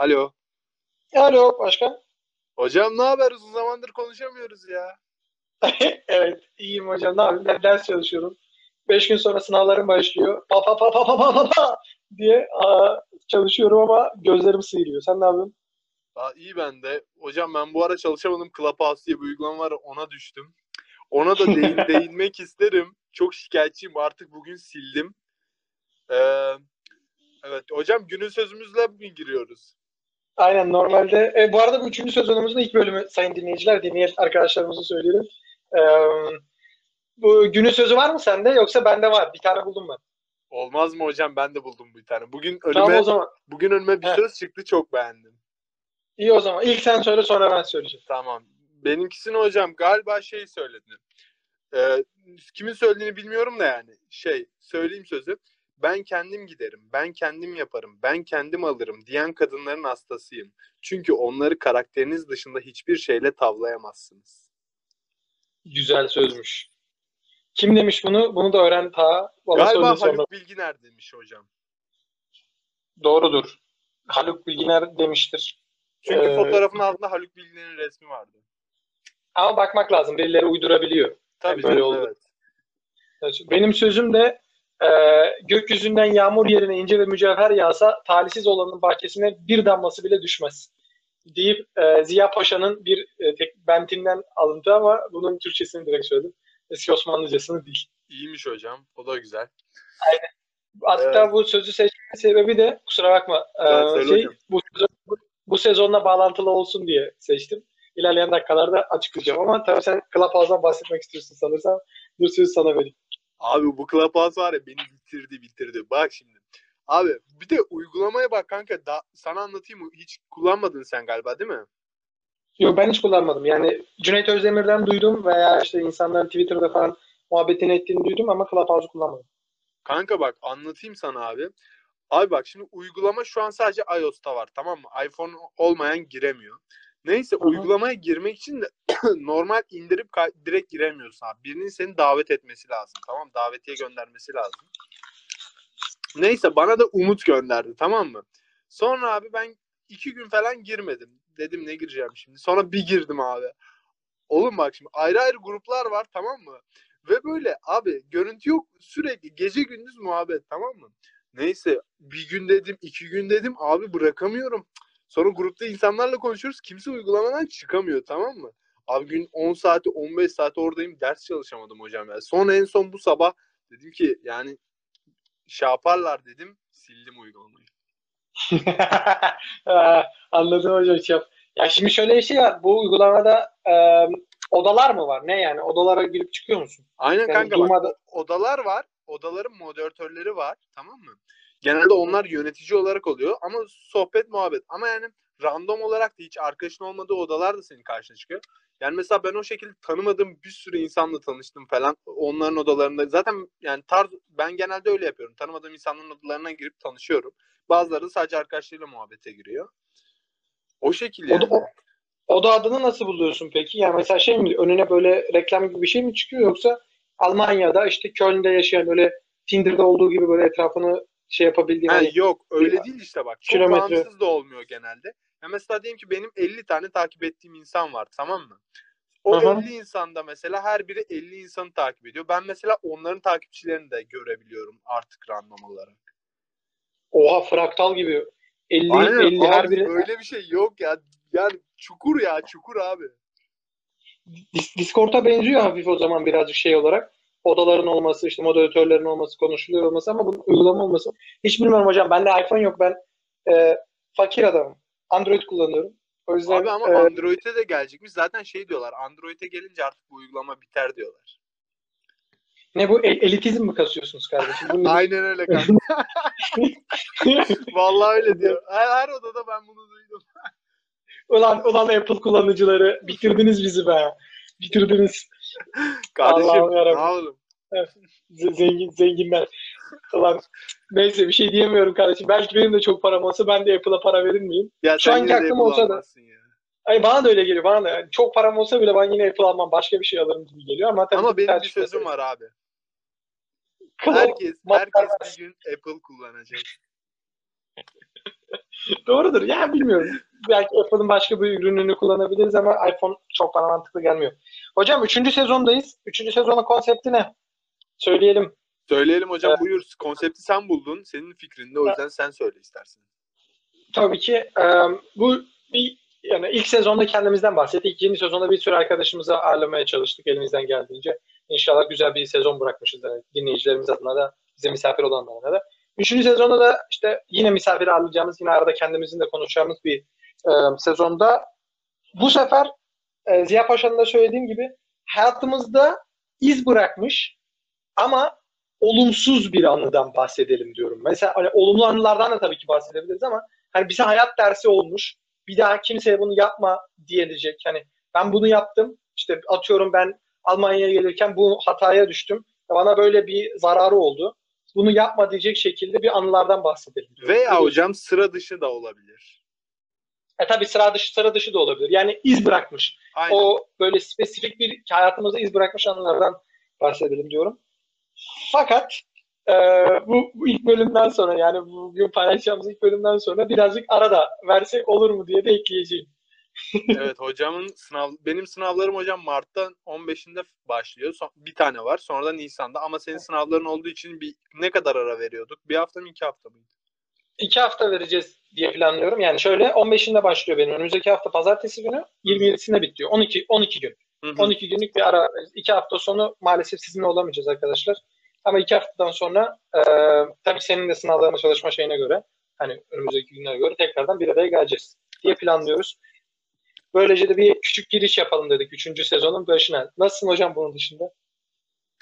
Alo. Alo başkan. Hocam ne haber? Uzun zamandır konuşamıyoruz ya. evet iyiyim hocam. Ne yapayım? Ben ders çalışıyorum. Beş gün sonra sınavlarım başlıyor. Pa pa pa pa pa pa pa pa diye aa, çalışıyorum ama gözlerim sıyırıyor. Sen ne yapıyorsun? Aa, iyi ben de. Hocam ben bu ara çalışamadım. Clubhouse diye bir uygulama var. Ona düştüm. Ona da değin, değinmek isterim. Çok şikayetçiyim. Artık bugün sildim. Ee, evet. Hocam günün sözümüzle bugün giriyoruz. Aynen normalde. E, bu arada bu üçüncü sezonumuzun ilk bölümü sayın dinleyiciler. Dinleyen arkadaşlarımızı söyleyelim. Ee, bu günün sözü var mı sende yoksa bende var. Bir tane buldum ben. Olmaz mı hocam? Ben de buldum bir tane. Bugün önüme Tamam o zaman. bugün önüme bir söz çıktı. Çok beğendim. İyi o zaman. İlk sen söyle sonra ben söyleyeceğim. Tamam. Benimkisini hocam galiba şey söyledi. Ee, kimin söylediğini bilmiyorum da yani. Şey söyleyeyim sözü. Ben kendim giderim, ben kendim yaparım, ben kendim alırım diyen kadınların hastasıyım. Çünkü onları karakteriniz dışında hiçbir şeyle tavlayamazsınız. Güzel sözmüş. Kim demiş bunu? Bunu da öğren ta. Bana Galiba söyle sonra. Haluk Bilginer demiş hocam. Doğrudur. Haluk Bilginer demiştir. Çünkü Ee, fotoğrafın altında Haluk Bilginer'in resmi vardı. Ama bakmak lazım. Birileri uydurabiliyor. Tabii böyle canım, oldu. evet. Benim sözüm de e, gökyüzünden yağmur yerine ince ve mücevher yağsa talihsiz olanın bahçesine bir damlası bile düşmez. Deyip e, Ziya Paşa'nın bir e, tek bentinden alıntı ama bunun Türkçesini direkt söyledim. Eski Osmanlıcasını değil. İyiymiş hocam. O da güzel. Hatta Evet. bu sözü seçmemin sebebi de kusura bakma Evet, şey, hocam. bu, bu sezonla bağlantılı olsun diye seçtim. İlerleyen dakikalarda açıklayacağım ama tabii sen Clubhouse'dan bahsetmek istiyorsun sanırsam. Dur sözü sana vereyim. Abi bu Clubhouse var ya beni bitirdi bitirdi. Bak şimdi. Abi bir de uygulamaya bak kanka. Da, sana anlatayım mı? Hiç kullanmadın sen galiba değil mi? Yok ben hiç kullanmadım. Yani Cüneyt Özdemir'den duydum veya işte insanların Twitter'da falan muhabbetini ettiğini duydum ama Clubhouse'u kullanmadım. Kanka bak anlatayım sana abi. Abi bak şimdi uygulama şu an sadece iOS'ta var tamam mı? iPhone olmayan giremiyor. Neyse hı. uygulamaya girmek için de normal indirip direkt giremiyorsun abi. Birinin seni davet etmesi lazım tamam? Davetiye göndermesi lazım. Neyse bana da Umut gönderdi tamam mı? Sonra abi ben iki gün falan girmedim. Dedim ne gireceğim şimdi. Sonra bir girdim abi. Oğlum bak şimdi ayrı ayrı gruplar var tamam mı? Ve böyle abi görüntü yok sürekli gece gündüz muhabbet tamam mı? Neyse bir gün dedim iki gün dedim abi bırakamıyorum. Sonra grupta insanlarla konuşuyoruz kimse uygulamadan çıkamıyor tamam mı? Abi gün 10 saati 15 saati oradayım ders çalışamadım hocam ya. Sonra en son bu sabah dedim ki yani şey yaparlar dedim sildim uygulamayı. Anladım hocam. Şey. Ya şimdi şöyle bir şey var. Bu uygulamada e, odalar mı var? Ne yani? Odalara girip çıkıyor musun? Aynen Yani kanka durmadan- bak odalar var. Odaların moderatörleri var tamam mı? Genelde onlar yönetici olarak oluyor ama sohbet muhabbet. Ama yani random olarak da hiç arkadaşın olmadığı odalar da senin karşına çıkıyor. Yani mesela ben o şekilde tanımadığım bir sürü insanla tanıştım falan. Onların odalarında zaten yani tarz ben genelde öyle yapıyorum. Tanımadığım insanların odalarına girip tanışıyorum. Bazıları da sadece arkadaşlarıyla muhabbete giriyor. O şekilde yani. o- oda adını nasıl buluyorsun peki? Yani mesela şey mi önüne böyle reklam gibi bir şey mi çıkıyor yoksa Almanya'da işte Köln'de yaşayan böyle Tinder'da olduğu gibi böyle etrafını şey yapabildiğin Ha, hani yok öyle değil işte bak. Çok kilometre. bağımsız da olmuyor genelde. Ya mesela diyelim ki benim 50 tane takip ettiğim insan var tamam mı? O hı. 50 insanda mesela her biri 50 insanı takip ediyor. Ben mesela onların takipçilerini de görebiliyorum artık random olarak. oha fraktal gibi 50 Aynen 50 her abi biri öyle bir şey yok ya. Yani çukur ya çukur abi. Dis- Discord'a benziyor hafif o zaman birazcık şey olarak. Odaların olması, işte moderatörlerin olması, konuşuluyor olması ama bunun uygulama olması. Hiç bilmiyorum hocam. Bende iPhone yok. Ben e, fakir adamım. Android kullanıyorum. O yüzden Abi ama e, Android'e de gelecekmiş. Zaten şey diyorlar. Android'e gelince artık bu uygulama biter diyorlar. ne bu el- elitizm mi kasıyorsunuz kardeşim? Bu nedir? Aynen öyle kanka. Vallahi öyle diyor. Her, her odada ben bunu duydum. ulan, ulan Apple kullanıcıları bitirdiniz bizi be. Bitirdiniz. Kardeşim Allah'ım ne yarabbim. Z- zengin zenginler. Ulan neyse bir şey diyemiyorum kardeşim. Belki benim de çok param olsa ben de Apple'a para verir miyim? Ya Şu anki aklım olsa da- ya. Ay bana da öyle geliyor. Bana da. Yani çok param olsa bile ben yine Apple almam. Başka bir şey alırım gibi geliyor ama tabii Ama benim bir sözüm var abi. Kıl- Herkes herkes bir gün Apple kullanacak. Doğrudur. Ya bilmiyorum. Belki Apple'ın başka bir ürününü kullanabiliriz ama iPhone çok bana mantıklı gelmiyor. Hocam 3. sezondayız. 3. sezonun konsepti ne? Söyleyelim. Söyleyelim hocam Evet. buyur. Konsepti sen buldun. Senin fikrinde o yüzden sen söyle istersen. Tabii ki e, bu bir, yani ilk sezonda kendimizden bahsettik. İkinci sezonda bir sürü arkadaşımızı ağırlamaya çalıştık elimizden geldiğince. İnşallah güzel bir sezon bırakmışız yani dinleyicilerimiz adına da bize misafir olanlarına da. Üçüncü sezonda da işte yine misafir ağırlayacağımız, yine arada kendimizin de konuşacağımız bir e, sezonda bu sefer e, Ziya Paşa'nın da söylediğim gibi hayatımızda iz bırakmış ama olumsuz bir anıdan bahsedelim diyorum. Mesela hani olumlu anılardan da tabii ki bahsedebiliriz ama hani bize hayat dersi olmuş. Bir daha kimseye bunu yapma diyebilecek. Hani ben bunu yaptım. İşte atıyorum ben Almanya'ya gelirken bu hataya düştüm. Bana böyle bir zararı oldu. Bunu yapma diyecek şekilde bir anılardan bahsedelim. diyorum. Veya hocam sıra dışı da olabilir. E tabii sıra dışı sıra dışı da olabilir. Yani iz bırakmış. Aynen. O böyle spesifik bir hayatımızda iz bırakmış anılardan bahsedelim diyorum. Fakat e, bu, bu ilk bölümden sonra yani bugün paylaşacağımız ilk bölümden sonra birazcık arada versek olur mu diye de ekleyeceğim. evet hocamın sınav benim sınavlarım hocam Mart'ta 15'inde başlıyor. Son- bir tane var. Sonra da Nisan'da ama senin sınavların olduğu için bir ne kadar ara veriyorduk? Bir hafta mı iki hafta mıydı? İki hafta vereceğiz diye planlıyorum. Yani şöyle 15'inde başlıyor benim. Önümüzdeki hafta pazartesi günü 27'sinde bitiyor. 12 12 gün. Hı hı. 12 günlük bir ara. iki hafta sonu maalesef sizinle olamayacağız arkadaşlar. Ama iki haftadan sonra e, tabii senin de sınavlarına çalışma şeyine göre hani önümüzdeki günlere göre tekrardan bir araya geleceğiz diye planlıyoruz. Böylece de bir küçük giriş yapalım dedik 3. sezonun başına. Nasılsın hocam bunun dışında?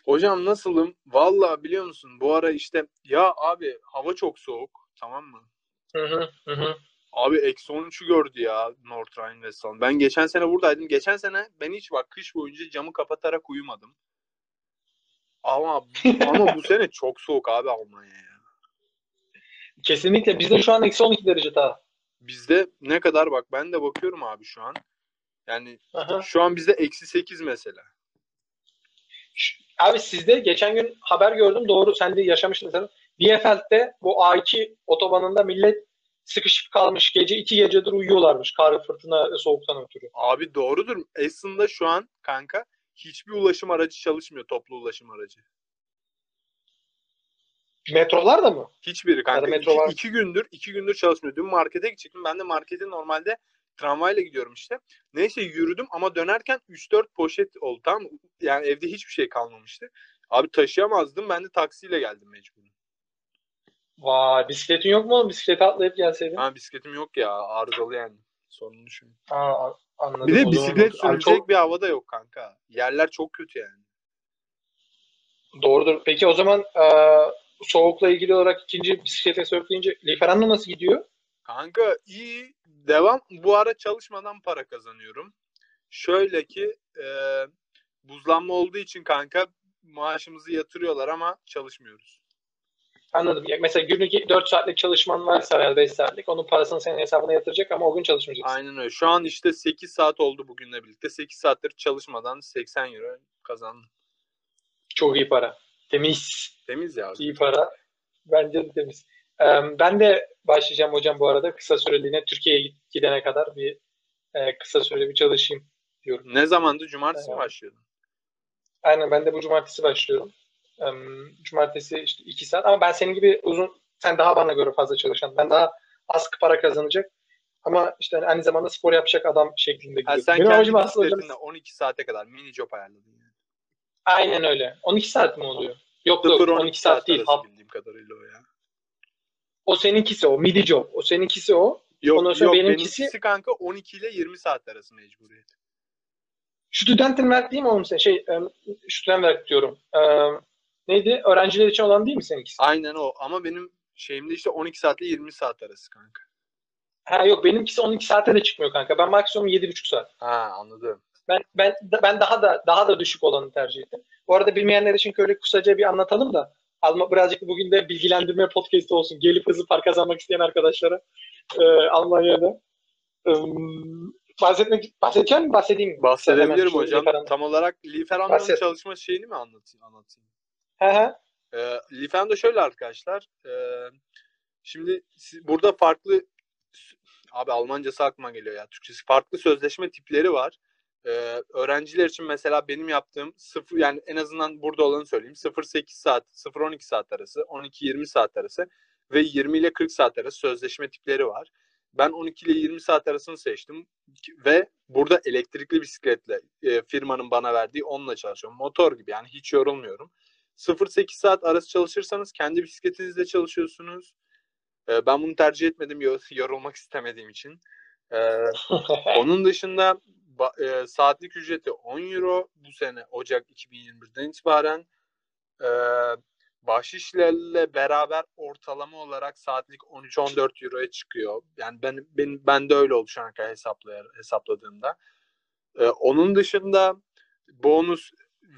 Hocam nasılım? Vallahi biliyor musun bu ara işte ya abi hava çok soğuk tamam mı? Hı hı hı. hı. Abi eksi 13'ü gördü ya North Rhine-Westfalen. Ben geçen sene buradaydım. Geçen sene ben hiç bak kış boyunca camı kapatarak uyumadım. Ama ama bu sene çok soğuk abi Almanya'ya. Kesinlikle. Bizde şu an eksi 12 derece daha. Bizde ne kadar bak ben de bakıyorum abi şu an. Yani Aha. şu an bizde eksi 8 mesela. Abi sizde geçen gün haber gördüm. Doğru sen de yaşamıştın sen. Bielefeld'de bu A2 otobanında millet sıkışıp kalmış. Gece iki gecedir uyuyorlarmış. Kar, fırtına, soğuktan ötürü. Abi doğrudur. Aslında şu an kanka hiçbir ulaşım aracı çalışmıyor toplu ulaşım aracı. Metrolar da mı? Hiçbiri kanka. Ya da metro iki, iki gündür iki gündür çalışmıyor. Dün markete gidecektim. Ben de markete normalde tramvayla gidiyorum işte. Neyse yürüdüm ama dönerken 3-4 poşet oldu tamam mı? Yani evde hiçbir şey kalmamıştı. Abi taşıyamazdım. Ben de taksiyle geldim mecburen. Vay bisikletin yok mu oğlum? Bisiklete atlayıp gelseydin. Ha bisikletim yok ya. Arızalı yani. Sorunlu şu. Aa, anladım. Bir de O bisiklet Abi sürülecek çok bir hava da yok kanka. Yerler çok kötü yani. doğrudur. Peki o zaman e, soğukla ilgili olarak ikinci bisiklete sörfleyince Liferan'la nasıl gidiyor? Kanka iyi. Devam. Bu ara çalışmadan para kazanıyorum. Şöyle ki e, buzlanma olduğu için kanka maaşımızı yatırıyorlar ama çalışmıyoruz. Anladım. Ya mesela günlük 4 saatlik çalışman varsa veya 5 saatlik onun parasını senin hesabına yatıracak ama o gün çalışmayacaksın. Aynen öyle. Şu an işte 8 saat oldu bugünle birlikte. 8 saattir çalışmadan 80 euro kazandım. Çok iyi para. Temiz. Temiz ya. İyi para. Bence de temiz. Ee, ben de başlayacağım hocam bu arada. Kısa süreliğine Türkiye'ye gidene kadar bir e, kısa süreli bir çalışayım diyorum. Ne zamandı? Cumartesi mi başlıyordun? Aynen ben de bu cumartesi başlıyorum. Cumartesi işte 2 saat ama ben senin gibi uzun, sen daha bana göre fazla çalışan. Ben daha az para kazanacak. Ama işte hani aynı zamanda spor yapacak adam şeklinde Ha, gidiyorum. sen Benim kendi amacım aslında hocam- bisikletinde 12 saate kadar mini job ayarladın yani. Aynen öyle. 12 saat mi oluyor? Yok yok 0 12 saat değil. arası Hap- bildiğim kadarıyla o ya. O seninkisi o. Midi job. O seninkisi o. Yok Ondan sonra yok benimkisi- benimkisi kanka 12 ile 20 saat arası mecburiyet. Studentenwerk değil mi oğlum sen? Şey, um, Studentenwerk diyorum. Neydi? Öğrenciler için olan değil mi seninkisi? Aynen o ama benim şeyimde işte 12 saat ile 20 saat arası kanka. Ha yok benimkisi 12 saate de çıkmıyor kanka. Ben maksimum 7,5 saat. Ha anladım. Ben ben ben daha da daha da düşük olanı tercih ettim. Bu arada bilmeyenler için şöyle kısaca bir anlatalım da Alma, birazcık bugün de bilgilendirme podcast'i olsun. Gelip hızlı para kazanmak isteyen arkadaşlara e, Almanya'da. E, bahsetmek, bahsedeceğim mi? Bahsedeyim mi? Bahsedebilirim hocam. Tam olarak Bahset. çalışma şeyini mi anlatayım? anlatayım? Ee, Liferando şöyle arkadaşlar. Ee, şimdi burada farklı Abi Almancası aklıma geliyor ya. Türkçesi farklı sözleşme tipleri var. Ee, öğrenciler için mesela benim yaptığım sıfır yani en azından burada olanı söyleyeyim. 0-8 saat, 0-12 saat arası, 12-20 saat arası ve 20 ile 40 saat arası sözleşme tipleri var. Ben 12 ile 20 saat arasını seçtim ve burada elektrikli bisikletle e, firmanın bana verdiği onunla çalışıyorum. Motor gibi yani hiç yorulmuyorum. 0-8 saat arası çalışırsanız kendi bisikletinizle çalışıyorsunuz. E, ben bunu tercih etmedim yorulmak istemediğim için. E, onun dışında e, saatlik ücreti 10 euro bu sene Ocak 2021'den itibaren. E, bahşişlerle beraber ortalama olarak saatlik 13-14 euroya çıkıyor. Yani ben, ben, ben de öyle oldu şu an hesapladığımda. Ee, onun dışında bonus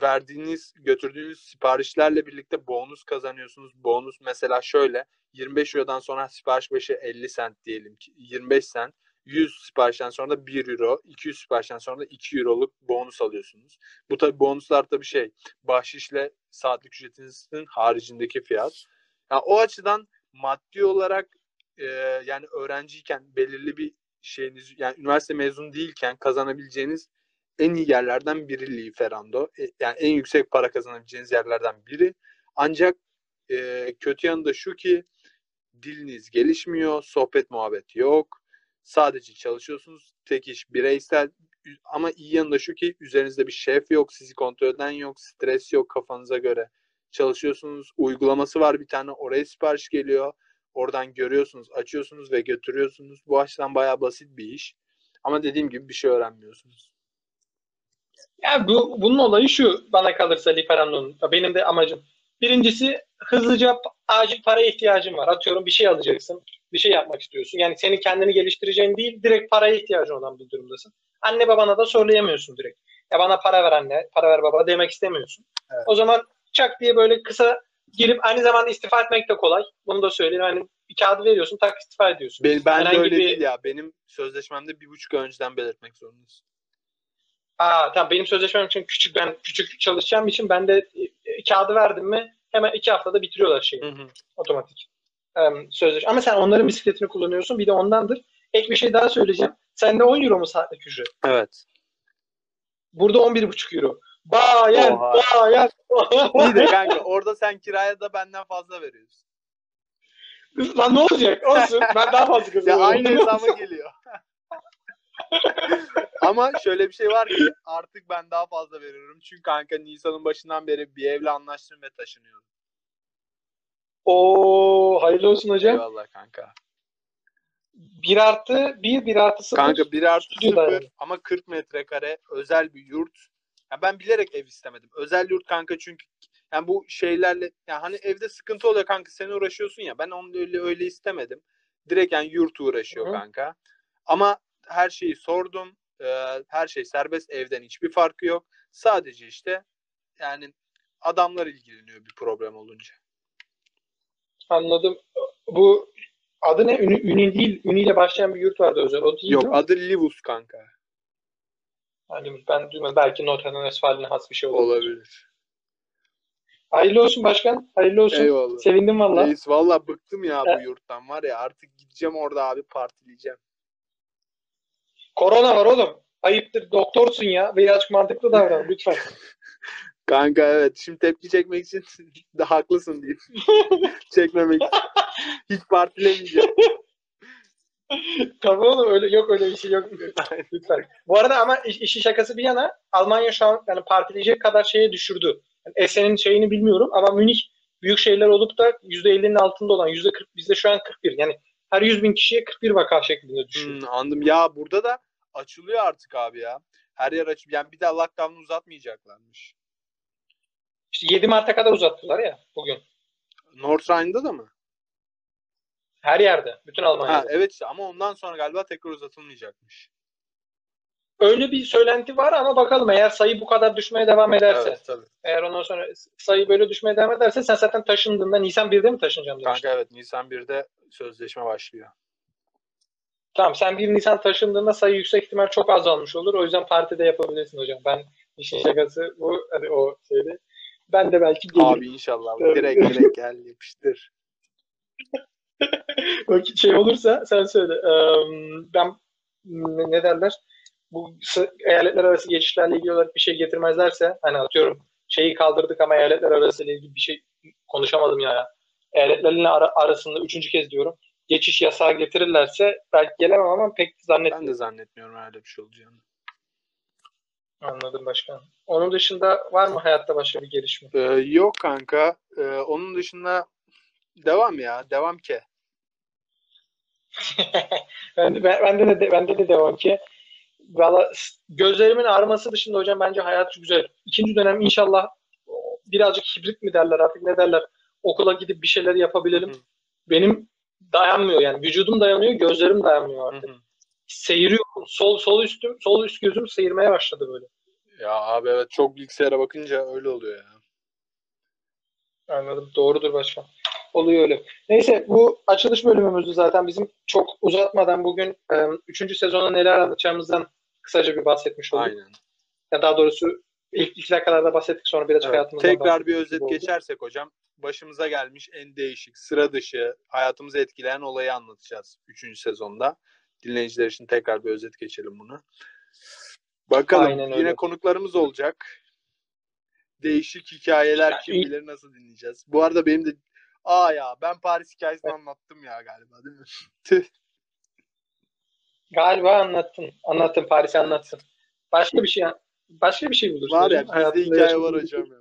verdiğiniz, götürdüğünüz siparişlerle birlikte bonus kazanıyorsunuz. Bonus mesela şöyle 25 Euro'dan sonra sipariş başı 50 cent diyelim ki 25 cent. 100 siparişten sonra da 1 euro, 200 siparişten sonra da 2 euroluk bonus alıyorsunuz. Bu tabi bonuslar tabi şey bahşişle saatlik ücretinizin haricindeki fiyat. Yani o açıdan maddi olarak e, yani öğrenciyken belirli bir şeyiniz yani üniversite mezun değilken kazanabileceğiniz en iyi yerlerden biri Lieferando. E, yani en yüksek para kazanabileceğiniz yerlerden biri. Ancak e, kötü yanı da şu ki diliniz gelişmiyor, sohbet muhabbet yok Sadece çalışıyorsunuz. Tek iş bireysel ama iyi yanı da şu ki üzerinizde bir şef yok, sizi kontrol eden yok, stres yok kafanıza göre. Çalışıyorsunuz. Uygulaması var bir tane. Oraya sipariş geliyor. Oradan görüyorsunuz, açıyorsunuz ve götürüyorsunuz. Bu açıdan bayağı basit bir iş. Ama dediğim gibi bir şey öğrenmiyorsunuz. Ya bu bunun olayı şu bana kalırsa Liferando'nun. Benim de amacım. Birincisi hızlıca acil para ihtiyacın var. Atıyorum bir şey alacaksın bir şey yapmak istiyorsun. Yani seni kendini geliştireceğin değil, direkt paraya ihtiyacın olan bir durumdasın. Anne babana da söyleyemiyorsun direkt. Ya bana para ver anne, para ver baba demek istemiyorsun. Evet. O zaman çak diye böyle kısa girip aynı zamanda istifa etmek de kolay. Bunu da söyleyeyim. Hani bir kağıdı veriyorsun, tak istifa ediyorsun. Ben, ben de öyle bir... değil ya. Benim sözleşmemde bir buçuk önceden belirtmek zorundasın. Aa tamam benim sözleşmem için küçük ben küçük çalışacağım için ben de e, kağıdı verdim mi hemen iki haftada bitiriyorlar şeyi. Hı hı. Otomatik sözleşme. Ama sen onların bisikletini kullanıyorsun. Bir de ondandır. Ek bir şey daha söyleyeceğim. Sende 10 euro mu saatlik ücret? Evet. Burada 11,5 euro. Bayan, Oha. bayan. İyi de kanka orada sen kiraya da benden fazla veriyorsun. Lan ne olacak? Olsun. Ben daha fazla kazanıyorum. Ya aynı hesaba geliyor. Ama şöyle bir şey var ki artık ben daha fazla veriyorum. Çünkü kanka Nisan'ın başından beri bir evle anlaştım ve taşınıyorum. O hayırlı olsun hocam. Eyvallah kanka. 1 artı 1, 1 artı 0. Kanka 1 artı 0 ama 40 metrekare özel bir yurt. Ya ben bilerek ev istemedim. Özel yurt kanka çünkü yani bu şeylerle yani hani evde sıkıntı oluyor kanka sen uğraşıyorsun ya ben onu öyle öyle istemedim. Direkt yani yurt uğraşıyor Hı. kanka. Ama her şeyi sordum. Ee, her şey serbest evden hiçbir farkı yok. Sadece işte yani adamlar ilgileniyor bir problem olunca. Anladım. Bu adı ne? Ünü, Ünü değil. Ünü ile başlayan bir yurt vardı özel. O değil Yok adı Livus kanka. Yani ben duymadım. Belki Nottingham Westfalen'e has bir şey olabilir. Olabilir. Hayırlı olsun başkan. Hayırlı olsun. Eyvallah. Sevindim valla. Reis valla bıktım ya bu yurttan var ya. Artık gideceğim orada abi partileyeceğim. Korona var oğlum. Ayıptır. Doktorsun ya. Birazcık mantıklı davran lütfen. Kanka evet. Şimdi tepki çekmek için de haklısın diyeyim. Çekmemek için. Hiç partilemeyeceğim. tamam oğlum öyle yok öyle bir şey yok. Lütfen. Bu arada ama iş, işi şakası bir yana Almanya şu an yani partileyecek kadar şeye düşürdü. Yani Esen'in şeyini bilmiyorum ama Münih büyük şeyler olup da %50'nin altında olan %40 bizde şu an 41. Yani her 100 bin kişiye 41 vaka şeklinde düşüyor. Hmm, anladım. Ya burada da açılıyor artık abi ya. Her yer açıp yani bir daha lockdown'u uzatmayacaklarmış. İşte 7 Mart'a kadar uzattılar ya bugün. North Rhine'da da mı? Her yerde. Bütün Almanya'da. Ha, evet ama ondan sonra galiba tekrar uzatılmayacakmış. Öyle bir söylenti var ama bakalım eğer sayı bu kadar düşmeye devam ederse. Evet, tabii. Eğer ondan sonra sayı böyle düşmeye devam ederse sen zaten taşındığında Nisan 1'de mi taşınacaksın demiştin? Kanka evet Nisan 1'de sözleşme başlıyor. Tamam sen 1 Nisan taşındığında sayı yüksek ihtimal çok azalmış olur. O yüzden partide yapabilirsin hocam. Ben işin şakası bu. Hadi o şeyde. Ben de belki gelirim. Abi inşallah. Direkt direkt gel yapıştır. Şey olursa sen söyle. Ben ne derler? Bu eyaletler arası geçişlerle ilgili olarak bir şey getirmezlerse hani atıyorum şeyi kaldırdık ama eyaletler arası ile ilgili bir şey konuşamadım ya. Eyaletlerin ara, arasında üçüncü kez diyorum. Geçiş yasağı getirirlerse belki gelemem ama pek zannetmiyorum. Ben de zannetmiyorum öyle bir şey olacağını. Anladım başkan. Onun dışında var mı hayatta başka bir gelişme? Ee, yok kanka. Ee, onun dışında devam ya. Devam ki. ben, de, bende de bende de devam ki. Valla gözlerimin ağrıması dışında hocam bence hayat güzel. İkinci dönem inşallah birazcık hibrit mi derler artık ne derler okula gidip bir şeyler yapabilelim. Hı. Benim dayanmıyor yani vücudum dayanıyor gözlerim dayanmıyor artık. Hı hı. Seyiriyorum sol sol üstüm sol üst gözüm seyirmeye başladı böyle. Ya abi evet çok bilgisayara bakınca öyle oluyor ya. Anladım doğrudur başkan. Oluyor öyle. Neyse bu açılış bölümümüzdü zaten bizim çok uzatmadan bugün 3. E, sezona neler anlatacağımızdan kısaca bir bahsetmiş olduk. Aynen. Ya daha doğrusu ilk iki dakikalarda bahsettik sonra biraz evet. hayatımızdan Tekrar bir özet geçersek hocam başımıza gelmiş en değişik, sıra dışı, hayatımızı etkileyen olayı anlatacağız 3. sezonda. Dinleyiciler için tekrar bir özet geçelim bunu. Bakalım Aynen yine öyle. konuklarımız olacak. Değişik hikayeler kim bilir nasıl dinleyeceğiz. Bu arada benim de aa ya ben Paris hikayesini anlattım ya galiba değil mi? Galiba anlattın. Anlattın Paris'i anlattın. Başka bir şey başka bir şey bulursun. Var ya bizde hikaye var hocam ya.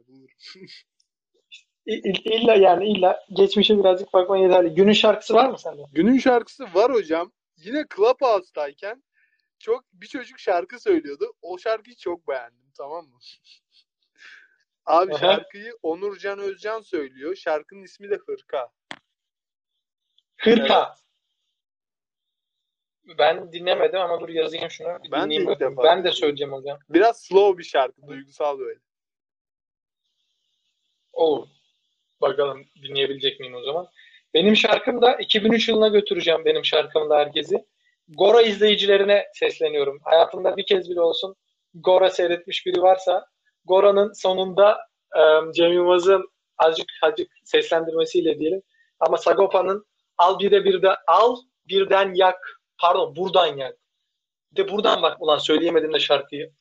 İlla yani illa geçmişe birazcık bakman yeterli. Günün şarkısı var mı sende? Günün şarkısı var hocam. Yine Clubhouse'dayken çok bir çocuk şarkı söylüyordu. O şarkıyı çok beğendim tamam mı? Abi Aha. şarkıyı Onurcan Özcan söylüyor. Şarkının ismi de Hırka. Hırka. Evet. Ben dinlemedim ama dur yazayım şunu. Ben de ilk defa. Ben de söyleyeceğim hocam. Biraz slow bir şarkı, duygusal böyle. Olur. Bakalım dinleyebilecek miyim o zaman. Benim şarkım da 2003 yılına götüreceğim benim şarkımda herkesi. Gora izleyicilerine sesleniyorum. Hayatında bir kez bile olsun Gora seyretmiş biri varsa Gora'nın sonunda e, Cem Yılmaz'ın azıcık azıcık seslendirmesiyle diyelim. Ama Sagopa'nın al bir de bir de al birden yak Pardon buradan yak. Bir de buradan bak ulan söyleyemedim de şarkıyı.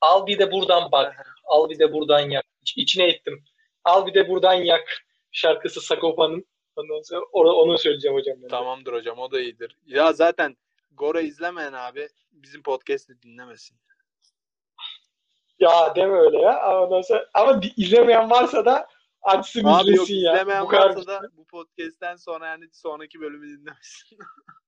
Al bir de buradan bak. Al bir de buradan yak. İç, içine ettim. Al bir de buradan yak. Şarkısı Sagopa'nın. Ondan sonra onu söyleyeceğim hocam. Ben Tamamdır hocam o da iyidir. Ya zaten Gora izlemeyen abi bizim podcast'i dinlemesin. Ya deme öyle ya. Ondan sonra, ama izlemeyen varsa da açsın abi izlesin yok, ya. İzlemeyen bu varsa da bu podcast'ten sonra yani sonraki bölümü dinlemesin.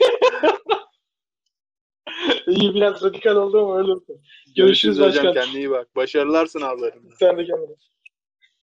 İyi biraz radikal oldu ama öyle olsun. Görüşürüz, Görüşürüz hocam. Kendine iyi bak. Başarılar sınavlarında. Sen de kendine.